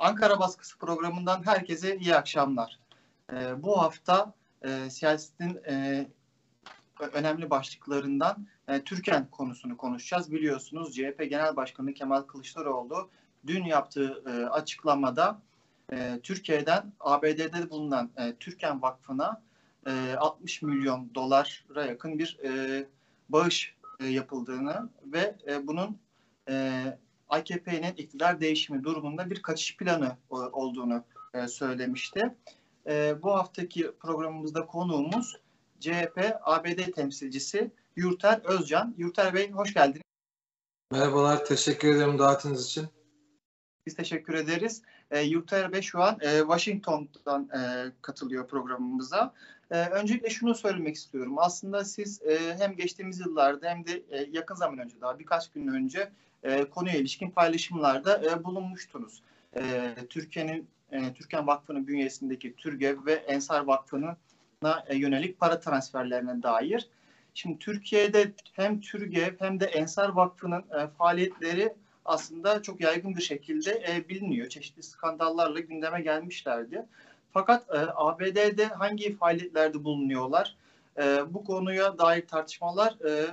Ankara Baskısı programından herkese iyi akşamlar. E, bu hafta e, siyasetin e, önemli başlıklarından e, Türken konusunu konuşacağız. Biliyorsunuz CHP Genel Başkanı Kemal Kılıçdaroğlu dün yaptığı e, açıklamada e, Türkiye'den ABD'de bulunan e, Türken Vakfı'na e, 60 milyon dolara yakın bir e, bağış e, yapıldığını ve e, bunun e, AKP'nin iktidar değişimi durumunda bir kaçış planı e, olduğunu e, söylemişti. E, bu haftaki programımızda konuğumuz CHP ABD temsilcisi Yurter Özcan. Yurter Bey hoş geldiniz. Merhabalar, teşekkür ederim davetiniz için. Biz teşekkür ederiz. E, Yurter Bey şu an e, Washington'dan e, katılıyor programımıza. E, öncelikle şunu söylemek istiyorum. Aslında siz e, hem geçtiğimiz yıllarda hem de e, yakın zaman önce daha birkaç gün önce e, konuya ilişkin paylaşımlarda e, bulunmuştunuz. E, Türkiye'nin e, Türkan Vakfı'nın bünyesindeki TÜRGEV ve Ensar Vakfı'na e, yönelik para transferlerine dair. Şimdi Türkiye'de hem TÜRGEV hem de Ensar Vakfı'nın e, faaliyetleri aslında çok yaygın bir şekilde e, biliniyor. Çeşitli skandallarla gündeme gelmişlerdi. Fakat e, ABD'de hangi faaliyetlerde bulunuyorlar? E, bu konuya dair tartışmalar e,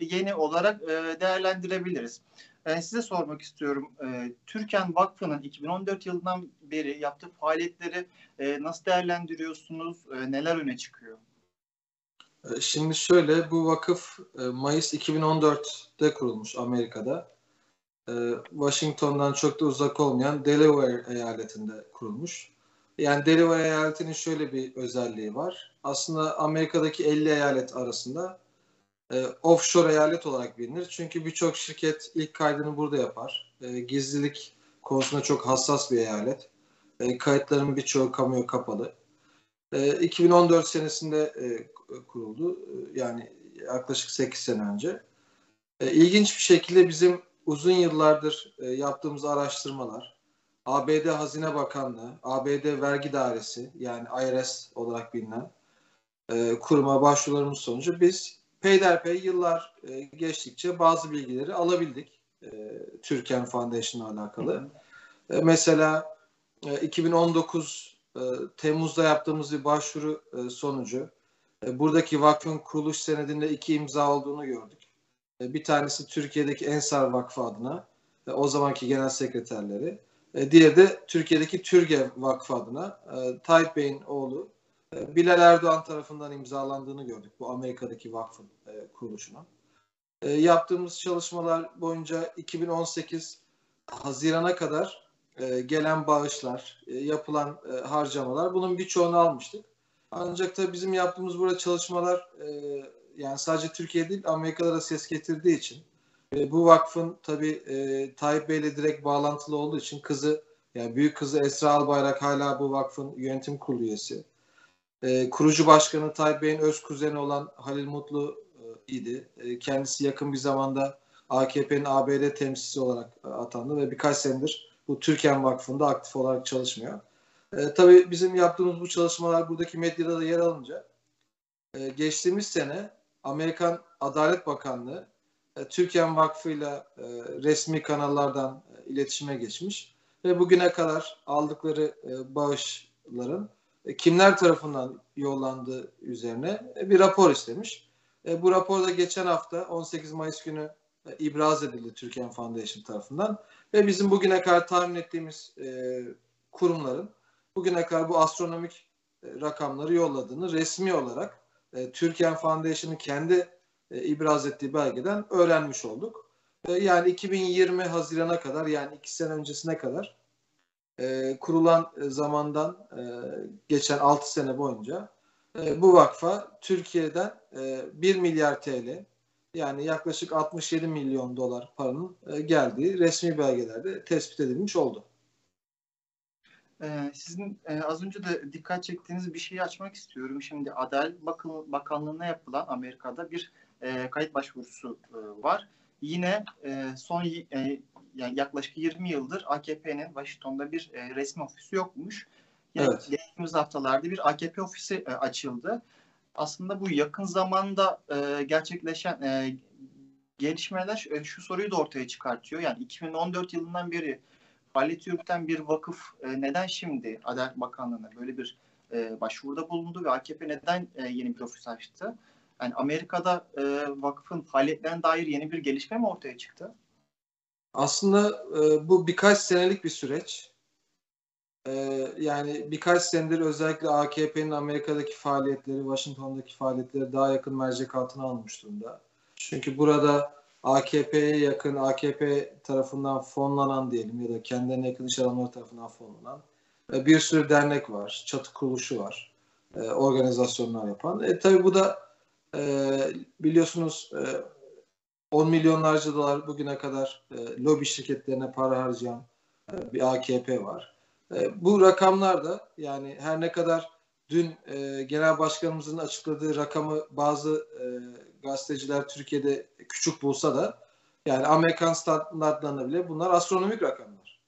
yeni olarak e, değerlendirebiliriz. Ben size sormak istiyorum. E, Türkan Vakfı'nın 2014 yılından beri yaptığı faaliyetleri e, nasıl değerlendiriyorsunuz? E, neler öne çıkıyor? E, şimdi şöyle, bu vakıf e, Mayıs 2014'te kurulmuş Amerika'da. E, Washington'dan çok da uzak olmayan Delaware eyaletinde kurulmuş. Yani Delaware eyaletinin şöyle bir özelliği var. Aslında Amerika'daki 50 eyalet arasında e, offshore eyalet olarak bilinir. Çünkü birçok şirket ilk kaydını burada yapar. E, gizlilik konusunda çok hassas bir eyalet. E, kayıtların birçoğu kamuya kapalı. E, 2014 senesinde e, kuruldu. E, yani yaklaşık 8 sene önce. E, ilginç bir şekilde bizim uzun yıllardır e, yaptığımız araştırmalar, ABD Hazine Bakanlığı, ABD Vergi Dairesi yani IRS olarak bilinen e, kuruma başvurularımız sonucu biz peyderpey yıllar e, geçtikçe bazı bilgileri alabildik e, Türken Foundation'la alakalı. E, mesela e, 2019 e, Temmuz'da yaptığımız bir başvuru e, sonucu e, buradaki vakfın kuruluş senedinde iki imza olduğunu gördük. E, bir tanesi Türkiye'deki Ensar Vakfı adına e, o zamanki genel sekreterleri. E, diğeri de Türkiye'deki Türge Vakfı adına e, Tayyip Bey'in oğlu Bilal Erdoğan tarafından imzalandığını gördük bu Amerika'daki vakfın e, kuruluşuna. E, yaptığımız çalışmalar boyunca 2018 Haziran'a kadar e, gelen bağışlar, e, yapılan e, harcamalar bunun birçoğunu almıştık. Ancak da bizim yaptığımız burada çalışmalar e, yani sadece Türkiye değil Amerika'da da ses getirdiği için e, bu vakfın tabii e, Tayyip Bey'le direkt bağlantılı olduğu için kızı yani büyük kızı Esra Albayrak hala bu vakfın yönetim kurulu üyesi. E, kurucu başkanı Tayyip Bey'in öz kuzeni olan Halil Mutlu e, idi. E, kendisi yakın bir zamanda AKP'nin ABD temsilcisi olarak e, atandı ve birkaç senedir bu Türken Vakfı'nda aktif olarak çalışmıyor. E, tabii bizim yaptığımız bu çalışmalar buradaki medyada da yer alınca e, geçtiğimiz sene Amerikan Adalet Bakanlığı e, Türkiye Vakfı'yla e, resmi kanallardan e, iletişime geçmiş ve bugüne kadar aldıkları e, bağışların kimler tarafından yollandığı üzerine e, bir rapor istemiş. E, bu raporda geçen hafta 18 Mayıs günü e, ibraz edildi Türkiye Foundation tarafından ve bizim bugüne kadar tahmin ettiğimiz e, kurumların bugüne kadar bu astronomik e, rakamları yolladığını resmi olarak e, Türkiye Foundation'ın kendi e, ibraz ettiği belgeden öğrenmiş olduk. E, yani 2020 Haziran'a kadar yani iki sene öncesine kadar e, kurulan zamandan e, geçen 6 sene boyunca e, bu vakfa Türkiye'den e, 1 milyar TL yani yaklaşık 67 milyon dolar paranın e, geldiği resmi belgelerde tespit edilmiş oldu. Ee, sizin e, az önce de dikkat çektiğiniz bir şeyi açmak istiyorum. Şimdi Adalet Bakanlığı'na yapılan Amerika'da bir e, kayıt başvurusu e, var. Yine son yani yaklaşık 20 yıldır AKP'nin Washington'da bir e, resmi ofisi yokmuş. Yani evet. Geçtiğimiz haftalarda bir AKP ofisi e, açıldı. Aslında bu yakın zamanda e, gerçekleşen e, gelişmeler e, şu soruyu da ortaya çıkartıyor. Yani 2014 yılından beri faaliyeti yürüten bir vakıf e, neden şimdi Adalet Bakanlığı'na böyle bir e, başvuruda bulundu ve AKP neden e, yeni bir ofis açtı? Yani Amerika'da e, vakıfın faaliyetlerine dair yeni bir gelişme mi ortaya çıktı? Aslında e, bu birkaç senelik bir süreç. E, yani birkaç senedir özellikle AKP'nin Amerika'daki faaliyetleri, Washington'daki faaliyetleri daha yakın mercek altına almış durumda. Çünkü burada AKP'ye yakın, AKP tarafından fonlanan diyelim ya da kendilerine yakın iş adamları tarafından fonlanan e, bir sürü dernek var, çatı kuruluşu var, organizasyonlar yapan. E, tabii bu da biliyorsunuz 10 milyonlarca dolar bugüne kadar e, lobi şirketlerine para harcayan e, bir AKP var. E, bu rakamlar da yani her ne kadar dün e, genel başkanımızın açıkladığı rakamı bazı e, gazeteciler Türkiye'de küçük bulsa da yani Amerikan standartlarında bile bunlar astronomik rakamlar.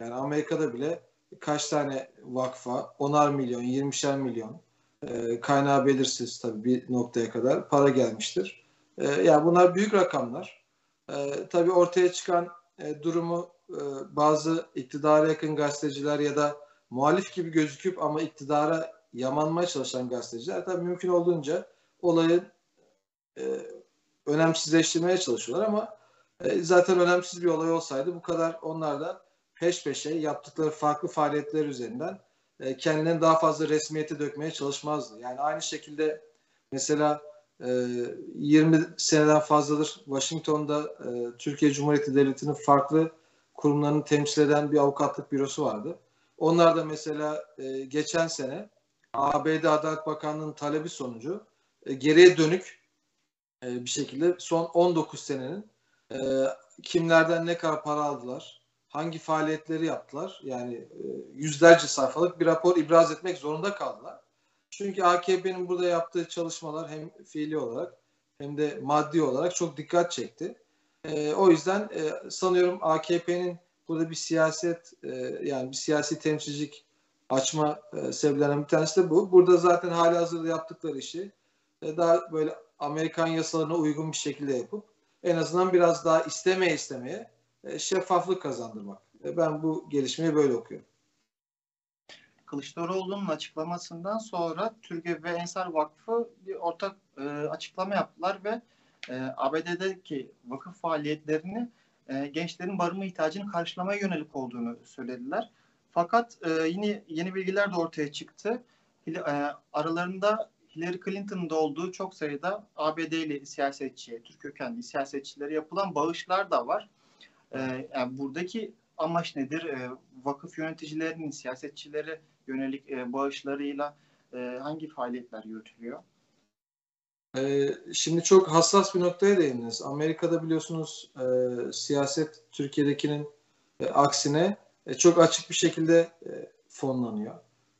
Yani Amerika'da bile kaç tane vakfa, onar milyon, yirmişer milyon e, kaynağı belirsiz tabii bir noktaya kadar para gelmiştir. E, yani bunlar büyük rakamlar. E, tabii ortaya çıkan e, durumu e, bazı iktidara yakın gazeteciler ya da muhalif gibi gözüküp ama iktidara yamanmaya çalışan gazeteciler tabii mümkün olduğunca olayı e, önemsizleştirmeye çalışıyorlar ama e, zaten önemsiz bir olay olsaydı bu kadar onlar da peş peşe yaptıkları farklı faaliyetler üzerinden e, kendilerini daha fazla resmiyete dökmeye çalışmazdı. Yani aynı şekilde mesela 20 seneden fazladır Washington'da e, Türkiye Cumhuriyeti Devleti'nin farklı kurumlarını temsil eden bir avukatlık bürosu vardı. Onlar da mesela e, geçen sene ABD Adalet Bakanlığı'nın talebi sonucu e, geriye dönük bir şekilde son 19 senenin kimlerden ne kadar para aldılar, hangi faaliyetleri yaptılar yani yüzlerce sayfalık bir rapor ibraz etmek zorunda kaldılar. Çünkü AKP'nin burada yaptığı çalışmalar hem fiili olarak hem de maddi olarak çok dikkat çekti. E, o yüzden e, sanıyorum AKP'nin burada bir siyaset e, yani bir siyasi temsilcilik açma e, sebeplerinden bir tanesi de bu. Burada zaten hali hazırda yaptıkları işi e, daha böyle Amerikan yasalarına uygun bir şekilde yapıp en azından biraz daha istemeye istemeye e, şeffaflık kazandırmak. E, ben bu gelişmeyi böyle okuyorum. Kılıçdaroğlu'nun açıklamasından sonra Türkiye ve Ensar Vakfı bir ortak e, açıklama yaptılar ve e, ABD'deki vakıf faaliyetlerini e, gençlerin barınma ihtiyacını karşılamaya yönelik olduğunu söylediler. Fakat e, yine yeni bilgiler de ortaya çıktı. E, aralarında Hillary Clinton'ın da olduğu çok sayıda ABD'li siyasetçiye, Türk kökenli siyasetçilere yapılan bağışlar da var. E, yani buradaki amaç nedir? E, vakıf yöneticilerinin siyasetçilere yönelik e, bağışlarıyla e, hangi faaliyetler yürütülüyor? Ee, şimdi çok hassas bir noktaya değindiniz. Amerika'da biliyorsunuz e, siyaset Türkiye'dekinin e, aksine e, çok açık bir şekilde e, fonlanıyor.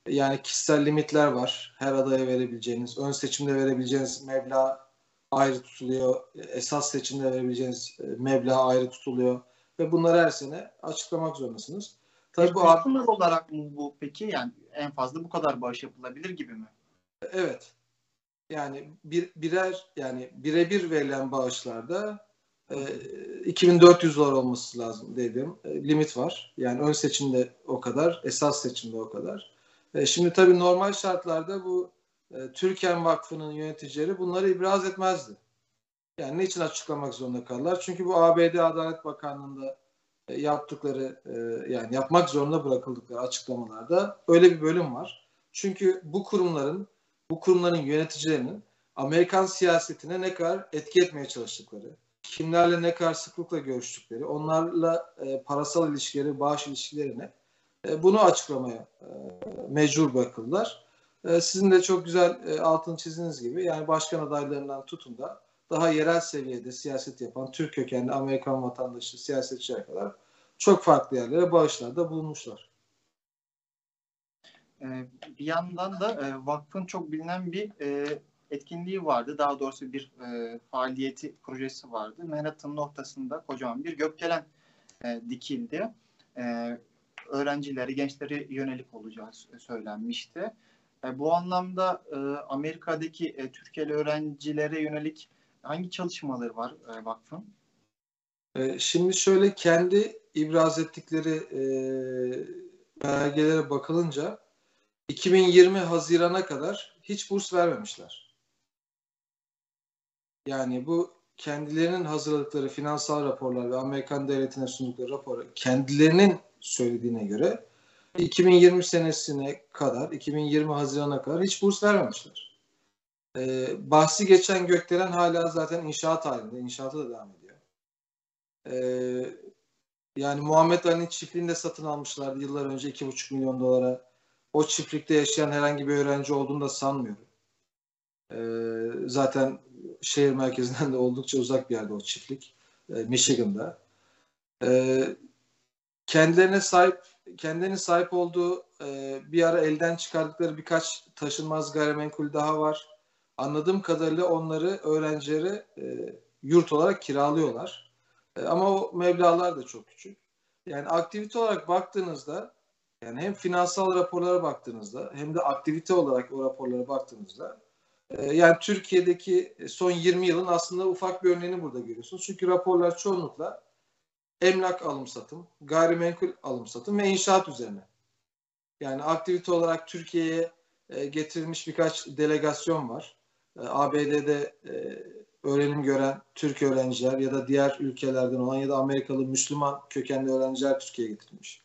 Yani kişisel limitler var. Her adaya verebileceğiniz, ön seçimde verebileceğiniz meblağ ayrı tutuluyor. Esas seçimde verebileceğiniz e, meblağ ayrı tutuluyor. Ve bunları her sene açıklamak zorundasınız. Tabii bu sınır olarak mı bu peki? Yani en fazla bu kadar bağış yapılabilir gibi mi? Evet. Yani bir, birer yani birebir verilen bağışlarda e, 2400 dolar olması lazım dediğim e, limit var. Yani ön seçimde o kadar, esas seçimde o kadar. E, şimdi tabii normal şartlarda bu e, Türken Vakfı'nın yöneticileri bunları ibraz etmezdi. Yani niçin açıklamak zorunda kaldılar? Çünkü bu ABD Adalet Bakanlığı'nda e, yaptıkları e, yani yapmak zorunda bırakıldıkları açıklamalarda öyle bir bölüm var. Çünkü bu kurumların bu kurumların yöneticilerinin Amerikan siyasetine ne kadar etki etmeye çalıştıkları, kimlerle ne kadar sıklıkla görüştükleri, onlarla e, parasal ilişkileri, bağış ilişkilerine bunu açıklamaya mecbur bırakıldılar. Sizin de çok güzel altını çizdiğiniz gibi yani başkan adaylarından tutun da daha yerel seviyede siyaset yapan Türk kökenli Amerikan vatandaşı siyasetçiler kadar çok farklı yerlere bağışlarda bulunmuşlar. Ee, bir yandan da e, vakfın çok bilinen bir e, etkinliği vardı. Daha doğrusu bir e, faaliyeti, projesi vardı. Manhattan'ın ortasında kocaman bir gökdelen dikildi. Öğrencileri, gençleri yönelik olacağı söylenmişti. Bu anlamda Amerika'daki Türkiye'li öğrencilere yönelik hangi çalışmaları var e, vakfın? E, şimdi şöyle kendi ibraz ettikleri e, belgelere bakılınca 2020 Haziran'a kadar hiç burs vermemişler. Yani bu kendilerinin hazırladıkları finansal raporlar ve Amerikan devletine sundukları rapor kendilerinin söylediğine göre 2020 senesine kadar 2020 Haziran'a kadar hiç burs vermemişler. Ee, bahsi geçen Gökdelen hala zaten inşaat halinde. İnşaatı da devam ediyor. Ee, yani Muhammed Ali'nin çiftliğini de satın almışlardı yıllar önce 2,5 milyon dolara. O çiftlikte yaşayan herhangi bir öğrenci olduğunu da sanmıyorum. Ee, zaten şehir merkezinden de oldukça uzak bir yerde o çiftlik. E, Michigan'da. E, kendilerine sahip kendilerinin sahip olduğu e, bir ara elden çıkardıkları birkaç taşınmaz gayrimenkul daha var. Anladığım kadarıyla onları öğrencileri e, yurt olarak kiralıyorlar. E, ama o meblalar da çok küçük. Yani aktivite olarak baktığınızda yani hem finansal raporlara baktığınızda hem de aktivite olarak o raporlara baktığınızda ee, yani Türkiye'deki son 20 yılın aslında ufak bir örneğini burada görüyorsunuz. Çünkü raporlar çoğunlukla emlak alım satım, gayrimenkul alım satım ve inşaat üzerine. Yani aktivite olarak Türkiye'ye e, getirilmiş birkaç delegasyon var. E, ABD'de e, öğrenim gören Türk öğrenciler ya da diğer ülkelerden olan ya da Amerikalı Müslüman kökenli öğrenciler Türkiye'ye getirilmiş.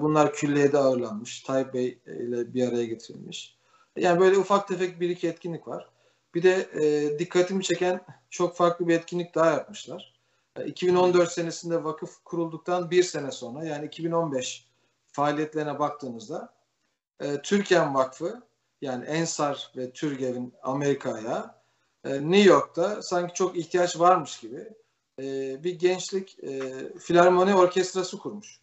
Bunlar külliyede ağırlanmış. Taipei ile bir araya getirilmiş. Yani böyle ufak tefek bir iki etkinlik var. Bir de e, dikkatimi çeken çok farklı bir etkinlik daha yapmışlar. E, 2014 senesinde vakıf kurulduktan bir sene sonra yani 2015 faaliyetlerine baktığınızda e, Türkiye Vakfı yani Ensar ve Türgev'in Amerika'ya e, New York'ta sanki çok ihtiyaç varmış gibi e, bir gençlik e, filarmoni orkestrası kurmuş.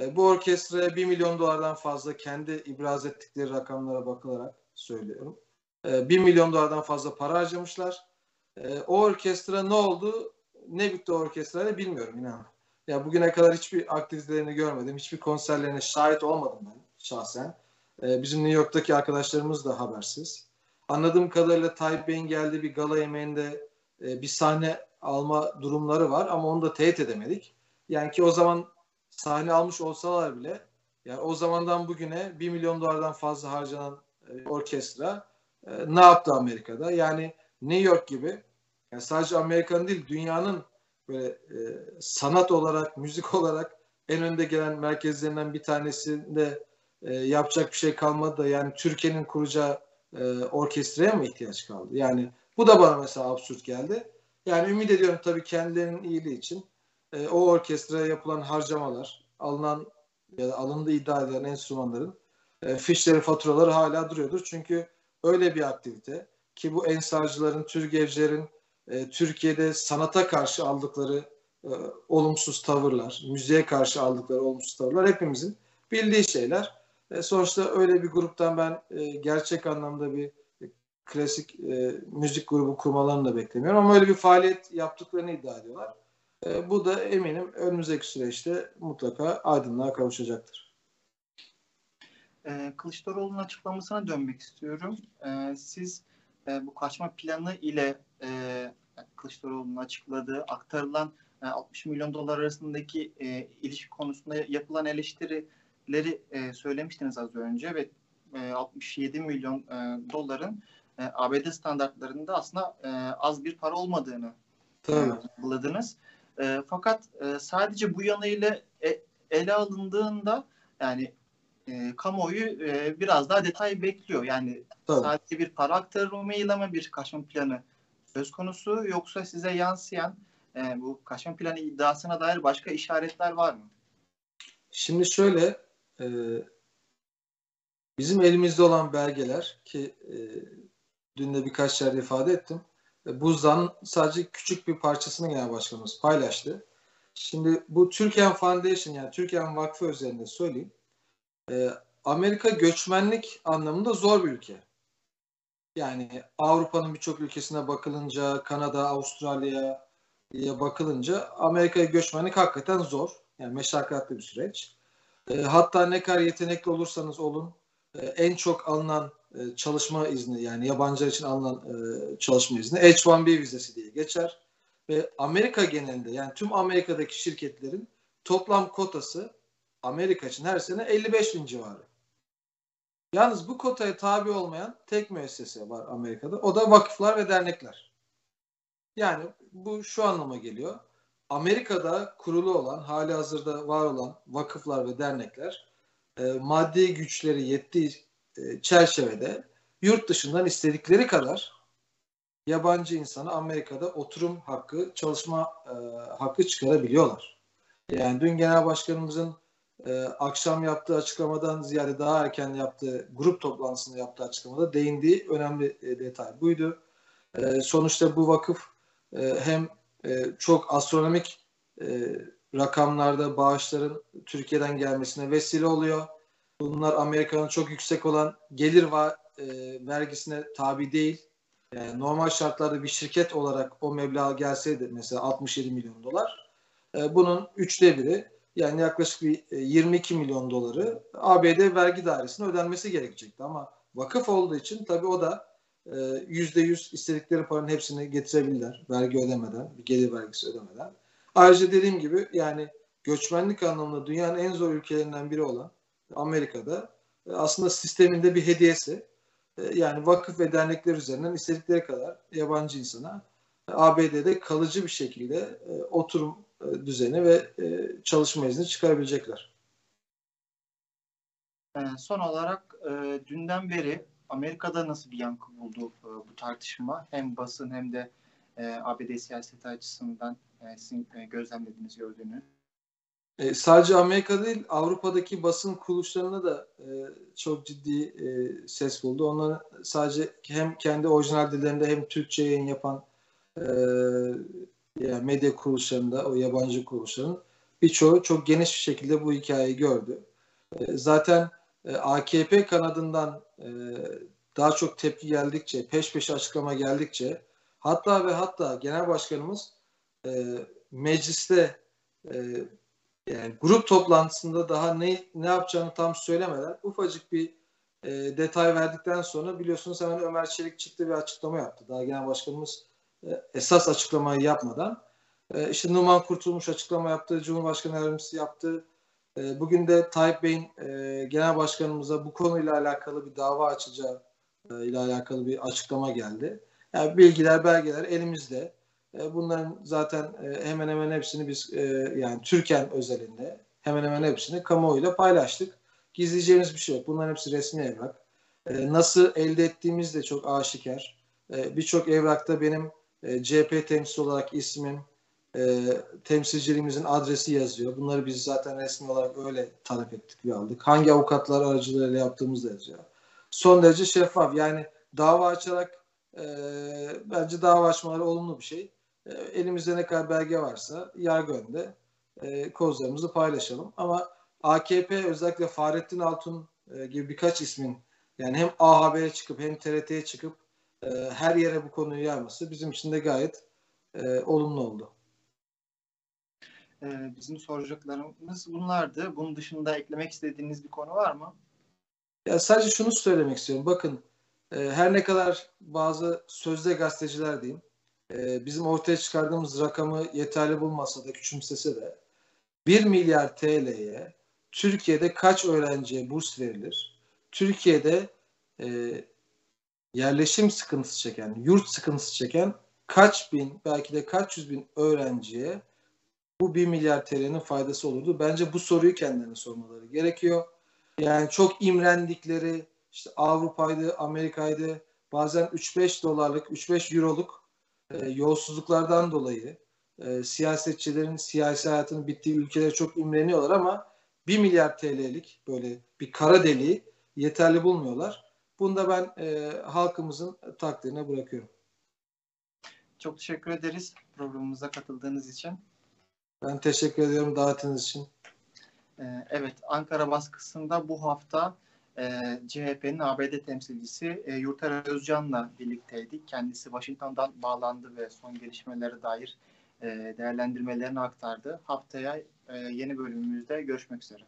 E, bu orkestraya 1 milyon dolardan fazla kendi ibraz ettikleri rakamlara bakılarak söylüyorum. E, 1 milyon dolardan fazla para harcamışlar. E, o orkestra ne oldu? Ne bitti o orkestrayla bilmiyorum inan. Ya bugüne kadar hiçbir aktivitelerini görmedim. Hiçbir konserlerine şahit olmadım ben şahsen. E, bizim New York'taki arkadaşlarımız da habersiz. Anladığım kadarıyla Tayyip Bey'in geldiği bir gala yemeğinde e, bir sahne alma durumları var ama onu da teyit edemedik. Yani ki o zaman sahne almış olsalar bile yani o zamandan bugüne 1 milyon dolardan fazla harcanan e, orkestra e, ne yaptı Amerika'da? Yani New York gibi yani sadece Amerika'nın değil dünyanın böyle sanat olarak, müzik olarak en önde gelen merkezlerinden bir tanesinde e, yapacak bir şey kalmadı da yani Türkiye'nin kuracağı e, orkestraya mı ihtiyaç kaldı? Yani bu da bana mesela absürt geldi. Yani ümit ediyorum tabii kendilerinin iyiliği için e, o orkestraya yapılan harcamalar, alınan ya da alındığı iddia edilen enstrümanların e, fişleri, faturaları hala duruyordur. Çünkü öyle bir aktivite ki bu ensarcıların, türgevcilerin e, Türkiye'de sanata karşı aldıkları e, olumsuz tavırlar, müziğe karşı aldıkları olumsuz tavırlar hepimizin bildiği şeyler. E, sonuçta öyle bir gruptan ben e, gerçek anlamda bir e, klasik e, müzik grubu kurmalarını da beklemiyorum ama öyle bir faaliyet yaptıklarını iddia ediyorlar. E, bu da eminim önümüzdeki süreçte mutlaka aydınlığa kavuşacaktır. E, Kılıçdaroğlu'nun açıklamasına dönmek istiyorum. E, siz e, bu kaçma planı ile e, Kılıçdaroğlu'nun açıkladığı aktarılan e, 60 milyon dolar arasındaki e, ilişki konusunda yapılan eleştirileri e, söylemiştiniz az önce ve e, 67 milyon e, doların e, ABD standartlarında aslında e, az bir para olmadığını Tabii. vurguladınız. E, fakat e, sadece bu yanıyla e, ele alındığında yani e, kamuoyu e, biraz daha detay bekliyor. Yani Tabii. sadece bir para aktarımıyla mı bir kaçma planı söz konusu yoksa size yansıyan e, bu kaçma planı iddiasına dair başka işaretler var mı? Şimdi şöyle e, bizim elimizde olan belgeler ki e, dün de birkaç yerde ifade ettim buzdan sadece küçük bir parçasını genel başkanımız paylaştı. Şimdi bu Türkiye Foundation yani Türkiye Vakfı üzerinde söyleyeyim. Ee, Amerika göçmenlik anlamında zor bir ülke. Yani Avrupa'nın birçok ülkesine bakılınca, Kanada, Avustralya'ya bakılınca Amerika'ya göçmenlik hakikaten zor. Yani meşakkatli bir süreç. E, hatta ne kadar yetenekli olursanız olun e, en çok alınan e, çalışma izni yani yabancılar için alınan çalışma izni H-1B vizesi diye geçer. ve Amerika genelinde yani tüm Amerika'daki şirketlerin toplam kotası Amerika için her sene 55 bin civarı. Yalnız bu kotaya tabi olmayan tek müessese var Amerika'da. O da vakıflar ve dernekler. Yani bu şu anlama geliyor. Amerika'da kurulu olan, hali hazırda var olan vakıflar ve dernekler e, maddi güçleri yettiği e, çerçevede yurt dışından istedikleri kadar yabancı insana Amerika'da oturum hakkı, çalışma e, hakkı çıkarabiliyorlar. Yani dün Genel Başkanımızın e, akşam yaptığı açıklamadan ziyade daha erken yaptığı grup toplantısında yaptığı açıklamada değindiği önemli e, detay buydu. E, sonuçta bu vakıf e, hem e, çok astronomik e, rakamlarda bağışların Türkiye'den gelmesine vesile oluyor. Bunlar Amerika'nın çok yüksek olan gelir va, e, vergisine tabi değil. Yani normal şartlarda bir şirket olarak o meblağ gelseydi mesela 67 milyon dolar e, bunun üçte biri yani yaklaşık bir 22 e, milyon doları ABD vergi dairesine ödenmesi gerekecekti ama vakıf olduğu için tabii o da yüzde yüz istedikleri paranın hepsini getirebilirler vergi ödemeden, bir gelir vergisi ödemeden. Ayrıca dediğim gibi yani göçmenlik anlamında dünyanın en zor ülkelerinden biri olan Amerika'da e, aslında sisteminde bir hediyesi. Yani vakıf ve dernekler üzerinden istedikleri kadar yabancı insana ABD'de kalıcı bir şekilde oturum e, düzeni ve e, çalışma izni çıkarabilecekler. E, son olarak dünden beri Amerika'da nasıl bir yankı buldu bu tartışma? Hem basın hem de ABD siyaseti açısından sizin gözlemlediğiniz, gördüğünüz. E, sadece Amerika değil Avrupa'daki basın kuruluşlarına da e, çok ciddi e, ses buldu. Onlar sadece hem kendi orijinal dillerinde hem Türkçe yayın yapan e, yani medya kuruluşlarında o yabancı kuruluşların birçoğu çok geniş bir şekilde bu hikayeyi gördü. E, zaten e, AKP kanadından e, daha çok tepki geldikçe, peş peşe açıklama geldikçe hatta ve hatta genel başkanımız mecliste yani grup toplantısında daha ne ne yapacağını tam söylemeden ufacık bir e, detay verdikten sonra biliyorsunuz hemen Ömer Çelik çıktı bir açıklama yaptı. Daha genel başkanımız e, esas açıklamayı yapmadan e, işte Numan Kurtulmuş açıklama yaptı, Cumhurbaşkanı Yardımcısı yaptı. E, bugün de Tayyip Bey'in genel başkanımıza bu konuyla alakalı bir dava açacağı ile alakalı bir açıklama geldi. Yani bilgiler, belgeler elimizde. bunların zaten hemen hemen hepsini biz yani Türken özelinde hemen hemen hepsini kamuoyuyla paylaştık. Gizleyeceğimiz bir şey yok. Bunların hepsi resmi evrak. nasıl elde ettiğimiz de çok aşikar. Birçok evrakta benim e, CHP temsil olarak ismim, e, temsilciliğimizin adresi yazıyor. Bunları biz zaten resmi olarak öyle talep ettik ve aldık. Hangi avukatlar aracılığıyla yaptığımız da yazıyor. Son derece şeffaf. Yani dava açarak e, bence dava açmaları olumlu bir şey. E, elimizde ne kadar belge varsa yargı önünde e, kozlarımızı paylaşalım. Ama AKP özellikle Fahrettin Altun e, gibi birkaç ismin yani hem A Haber'e çıkıp hem TRT'ye çıkıp e, her yere bu konuyu yayması bizim için de gayet e, olumlu oldu. Ee, bizim soracaklarımız bunlardı. Bunun dışında eklemek istediğiniz bir konu var mı? Ya sadece şunu söylemek istiyorum. Bakın e, her ne kadar bazı sözde gazeteciler diyeyim e, bizim ortaya çıkardığımız rakamı yeterli bulmasa da küçümsese de 1 milyar TL'ye Türkiye'de kaç öğrenciye burs verilir? Türkiye'de e, yerleşim sıkıntısı çeken, yurt sıkıntısı çeken kaç bin, belki de kaç yüz bin öğrenciye bu 1 milyar TL'nin faydası olurdu? Bence bu soruyu kendilerine sormaları gerekiyor. Yani çok imrendikleri işte Avrupa'ydı, Amerika'ydı bazen 3-5 dolarlık, 3-5 euroluk e, yolsuzluklardan dolayı e, siyasetçilerin siyasi hayatının bittiği ülkelere çok imreniyorlar ama 1 milyar TL'lik böyle bir kara deliği yeterli bulmuyorlar. Bunu da ben e, halkımızın takdirine bırakıyorum. Çok teşekkür ederiz programımıza katıldığınız için. Ben teşekkür ediyorum davetiniz için. Ee, evet, Ankara baskısında bu hafta e, CHP'nin ABD temsilcisi e, Yurtar Özcan'la birlikteydik. Kendisi Washington'dan bağlandı ve son gelişmelere dair e, değerlendirmelerini aktardı. Haftaya e, yeni bölümümüzde görüşmek üzere.